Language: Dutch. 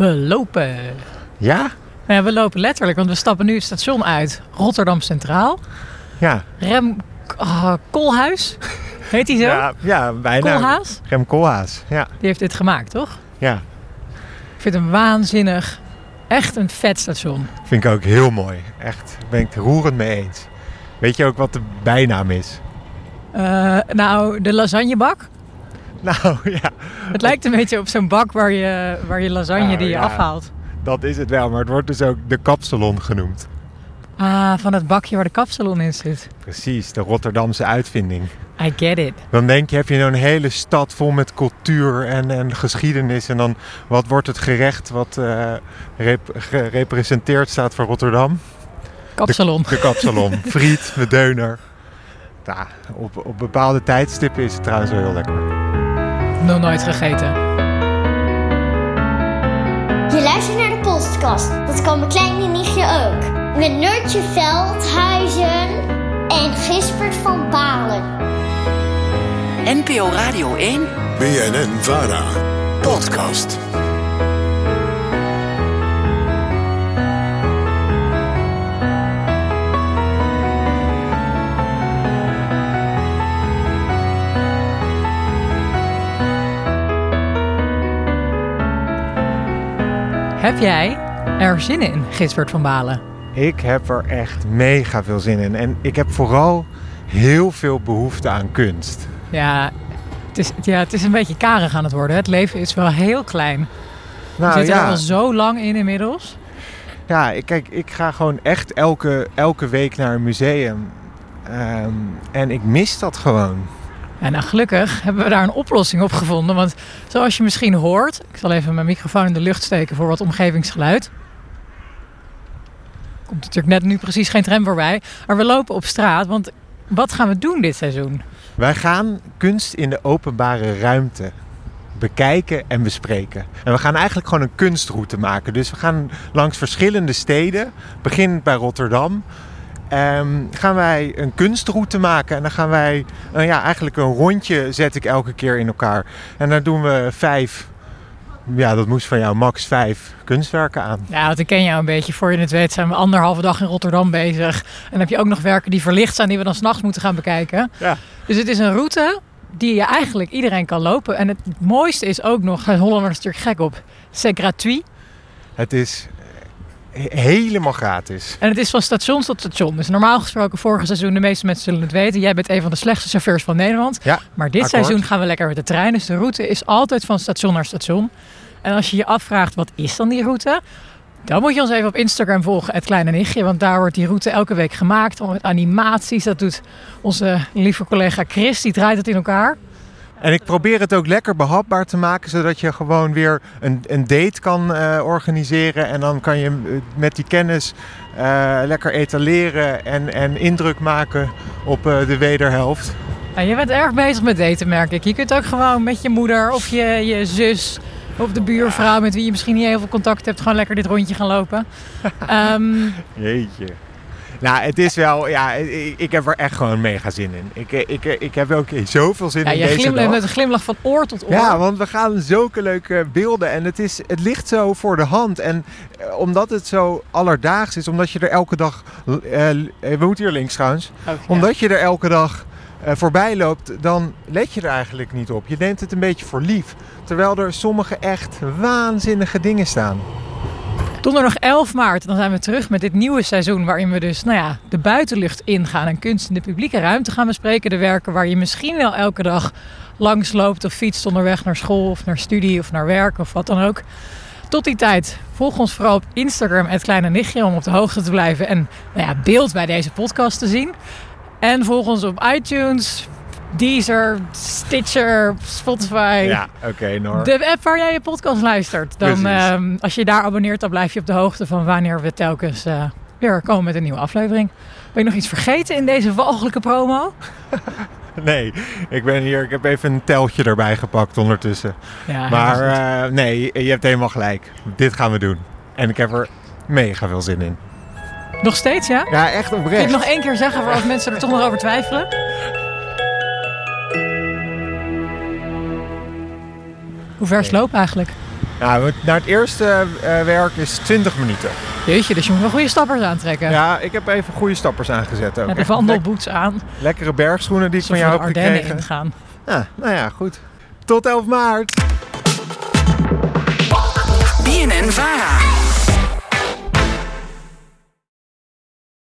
We lopen. Ja? Nou ja, we lopen letterlijk, want we stappen nu het station uit. Rotterdam Centraal. Ja. Rem ah, Koolhuis. Heet hij zo? Ja, ja bijna. Koolhaas? Rem Koolhaas, ja. Die heeft dit gemaakt, toch? Ja, Ik vind hem waanzinnig. Echt een vet station. vind ik ook heel mooi. Echt, ben ik het roerend mee eens. Weet je ook wat de bijnaam is? Eh, nou, de lasagnebak. Nou ja, Het lijkt een beetje op zo'n bak waar je, waar je lasagne Nou, die je ja. afhaalt. dat is het wel. Maar het wordt dus ook de kapsalon genoemd. Ah, van het bakje waar de kapsalon in zit. Precies, de Rotterdamse uitvinding. I get it. Dan denk je, heb je nou een hele stad vol met cultuur en, en geschiedenis. En dan, wat wordt het gerecht wat eh, rep- gerepresenteerd staat voor Rotterdam? Kapsalon. De kapsalon. Friet, met deuner. Ja, op, op bepaalde tijdstippen is het trouwens wel heel lekker. Nog nooit gegeten. Je luistert naar de podcast. Dat kan mijn kleine nichtje ook. Met Noortje Veldhuizen en Gispert van Balen. NPO Radio 1 BNN Vara. Podcast. Heb jij er zin in, Gisbert van Balen? Ik heb er echt mega veel zin in. En ik heb vooral heel veel behoefte aan kunst. Ja het, is, ja, het is een beetje karig aan het worden. Het leven is wel heel klein. We Nou zitten er al zo lang in inmiddels. ja ik, kijk, ik ga gewoon echt elke, elke week naar een museum. Ehm, en ik mis dat gewoon. En nou, gelukkig hebben we daar een oplossing op gevonden. Want zoals je misschien hoort... Ik zal even mijn microfoon in de lucht steken voor wat omgevingsgeluid. Komt natuurlijk net nu precies geen tram voorbij. Maar we lopen op straat, want wat gaan we doen dit seizoen? Wij gaan kunst in de openbare ruimte bekijken en bespreken. En we gaan eigenlijk gewoon een kunstroute maken. Dus we gaan langs verschillende steden, beginnend bij Rotterdam. Ehm, gaan wij een kunstroute maken en dan gaan wij, nou ja, eigenlijk een rondje zet ik elke keer in elkaar. En daar doen we vijf, ja, dat moest van jou, max vijf kunstwerken aan. Ja, want ik ken jou een beetje. Voor je het weet zijn we anderhalve dag in Rotterdam bezig. En dan heb je ook nog werken die verlicht zijn... die we dan s'nachts moeten gaan bekijken. Ja. Dus het is een route die je eigenlijk iedereen kan lopen. En het mooiste is ook nog... Hollanders natuurlijk gek op. C'est gratuit. Het is helemaal gratis. En het is van station tot station. Dus normaal gesproken vorige seizoen, de meeste mensen zullen het weten. Jij bent een van de slechtste chauffeurs van Nederland. Ja, Maar dit akkoord. seizoen gaan we lekker met de trein. Dus de route is altijd van station naar station. En als je je afvraagt, wat is dan die route? Dan moet je ons even op Instagram volgen, het kleine nichtje. Want daar wordt die route elke week gemaakt. Met animaties. Dat doet onze lieve collega Chris. Die draait het in elkaar. En ik probeer het ook lekker behapbaar te maken, zodat je gewoon weer een, een date kan eh, organiseren. En dan kan je eh, met die kennis eh, lekker etaleren en, en indruk maken op de wederhelft. Ja, je bent erg bezig met daten, merk ik. Je kunt ook gewoon met je moeder of je, je zus of de buurvrouw met wie je misschien niet heel veel contact hebt, gewoon lekker dit rondje gaan lopen. Ehm, Jeetje. Nou, het is wel, ja, ik, ik heb er echt gewoon mega zin in. Ik, ik, ik heb ook zoveel zin ja, in je deze glimlacht dag. met een glimlach van oor tot oor. Ja, want we gaan zulke leuke beelden en het, is, het ligt zo voor de hand. En eh, omdat het zo alledaags is, omdat je er elke dag... eh, eh, we moeten hier links trouwens. Omdat je er elke dag eh, voorbij loopt, dan let je er eigenlijk niet op. Je neemt het een beetje voor lief. Terwijl er sommige echt waanzinnige dingen staan. Donderdag 11 maart, dan zijn we terug met dit nieuwe seizoen. Waarin we dus nou ja, de buitenlucht ingaan en kunst in de publieke ruimte gaan bespreken. De werken waar je misschien wel elke dag langs loopt of fietst onderweg naar school of naar studie of naar werk of wat dan ook. Tot die tijd, volg ons vooral op Instagram, het kleine nichtje, om op de hoogte te blijven en nou ja, beeld bij deze podcast te zien. En volg ons op iTunes, Deezer, Stitcher, Spotify. Ja, oké Noor. De app waar jij je podcast luistert. Dan, ehm, als je daar abonneert, dan blijf je op de hoogte van wanneer we telkens eh, weer komen met een nieuwe aflevering. Ben je nog iets vergeten in deze walgelijke promo? Nee, ik ben hier, ik heb even een teltje erbij gepakt ondertussen. Ja, Maar eh, nee, je hebt helemaal gelijk. Dit gaan we doen. En ik heb er mega veel zin in. nog steeds, ja? Ja, echt Kun je oprecht. het nog één keer zeggen voor als mensen er toch nog over twijfelen? Hoe ver is het lopen eigenlijk? Ja, we- naar het eerste eh, werk is 20 minuten. Jeetje, dus je moet wel goede stappers aantrekken. Ja, ik heb even goede stappers aangezet ook. Met de wandelboots aan. lek- lekkere bergschoenen die ik van jou heb Ardennen gekregen. ingaan. Ja, nou ja, goed. Tot 11 maart. BNN Vara.